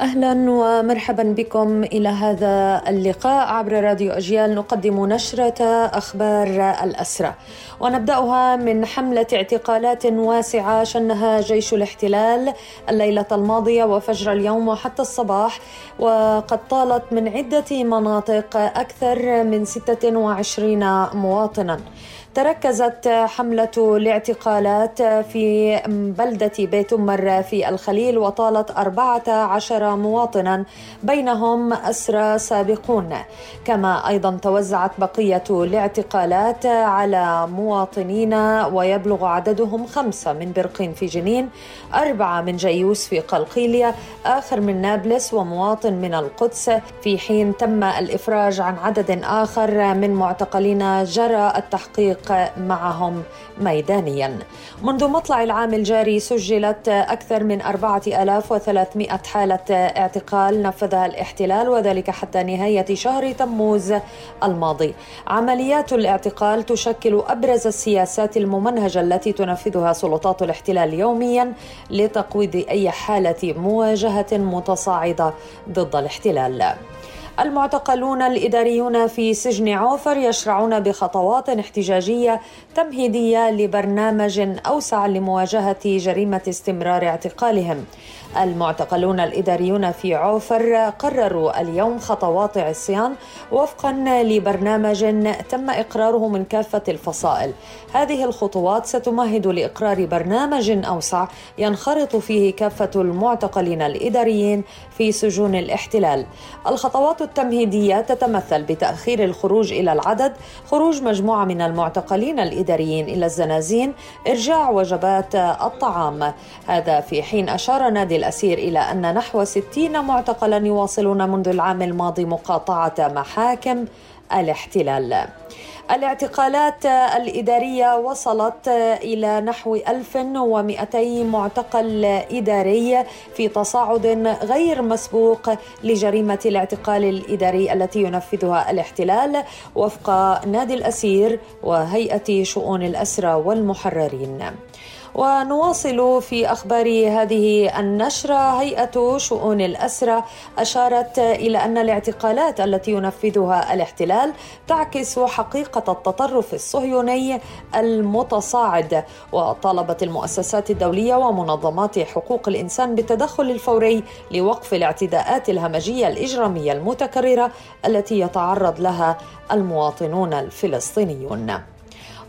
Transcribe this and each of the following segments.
أهلا ومرحبا بكم إلى هذا اللقاء. عبر راديو أجيال نقدم نشرة أخبار الاسرى ونبدأها من حملة اعتقالات واسعة شنها جيش الاحتلال الليلة الماضية وفجر اليوم وحتى الصباح. وقد طالت من عدة مناطق أكثر من 26 مواطنا. تركزت حملة الاعتقالات في بلدة بيت أمر في الخليل وطالت 14 مواطنا بينهم أسرى سابقون. كما أيضا توزعت بقية الاعتقالات على مواطنين ويبلغ عددهم خمسة من برقين في جنين أربعة من جيوس في قلقيلية آخر من نابلس ومواطن من القدس. في حين تم الإفراج عن عدد آخر من معتقلين جرى التحقيق معهم ميدانيا. منذ مطلع العام الجاري سجلت أكثر من 4300 حالة اعتقال نفذها الاحتلال وذلك حتى نهاية شهر تموز الماضي. عمليات الاعتقال تشكل أبرز السياسات الممنهجة التي تنفذها سلطات الاحتلال يوميا لتقويض أي حالة مواجهة متصاعدة ضد الاحتلال. المعتقلون الإداريون في سجن عوفر يشرعون بخطوات احتجاجية تمهيدية لبرنامج أوسع لمواجهة جريمة استمرار اعتقالهم. المعتقلون الإداريون في عوفر قرروا اليوم خطوات عصيان وفقا لبرنامج تم إقراره من كافة الفصائل. هذه الخطوات ستمهد لإقرار برنامج أوسع ينخرط فيه كافة المعتقلين الإداريين في سجون الاحتلال. الخطوات التمهيدية تتمثل بتأخير الخروج إلى العدد خروج مجموعة من المعتقلين الإداريين إلى الزنازين إرجاع وجبات الطعام. هذا في حين أشار نادي الأسير إلى أن نحو 60 معتقلا يواصلون منذ العام الماضي مقاطعة محاكم الاحتلال الاعتقالات الإدارية وصلت إلى نحو 1200 معتقل إداري في تصاعد غير مسبوق لجريمة الاعتقال الإداري التي ينفذها الاحتلال وفق نادي الأسير وهيئة شؤون الأسرى والمحررين. ونواصل في أخبار هذه النشرة. هيئة شؤون الاسرى أشارت إلى أن الاعتقالات التي ينفذها الاحتلال تعكس حقيقة التطرف الصهيوني المتصاعد وطالبت المؤسسات الدولية ومنظمات حقوق الإنسان بالتدخل الفوري لوقف الاعتداءات الهمجية الإجرامية المتكررة التي يتعرض لها المواطنون الفلسطينيون.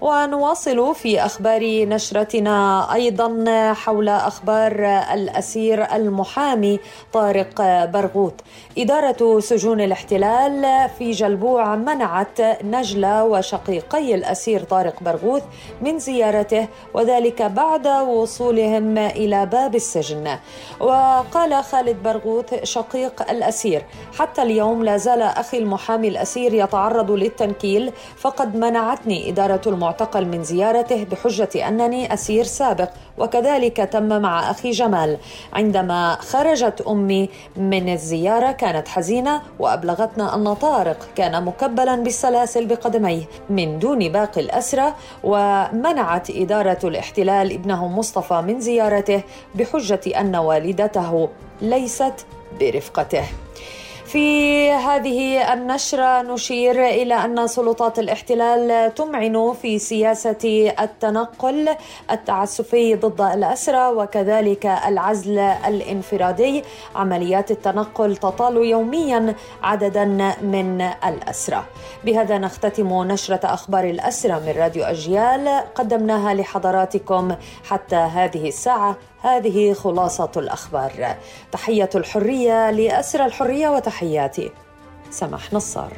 ونواصل في أخبار نشرتنا أيضا حول أخبار الأسير المحامي طارق برغوث إدارة سجون الاحتلال في جلبوع منعت نجله وشقيقي الأسير طارق برغوث من زيارته وذلك بعد وصولهم إلى باب السجن. وقال خالد برغوث شقيق الأسير حتى اليوم لا زال أخي المحامي الأسير يتعرض للتنكيل فقد منعتني إدارة المعارضة المعتقل من زيارته بحجة أنني أسير سابق وكذلك تم مع أخي جمال. عندما خرجت أمي من الزيارة كانت حزينة وأبلغتنا أن طارق كان مكبلا بالسلاسل بقدميه من دون باقي الأسرى ومنعت إدارة الاحتلال ابنه مصطفى من زيارته بحجة أن والدته ليست برفقته. في هذه النشرة نشير إلى أن سلطات الاحتلال تمعن في سياسة التنقل التعسفي ضد الأسرى وكذلك العزل الانفرادي. عمليات التنقل تطال يوميا عددا من الأسرى. بهذا نختتم نشرة أخبار الأسرى من راديو أجيال. قدمناها لحضراتكم حتى هذه الساعة. هذه خلاصة الأخبار. تحية الحرية لأسر الحرية وتحياتي. سمح نصار.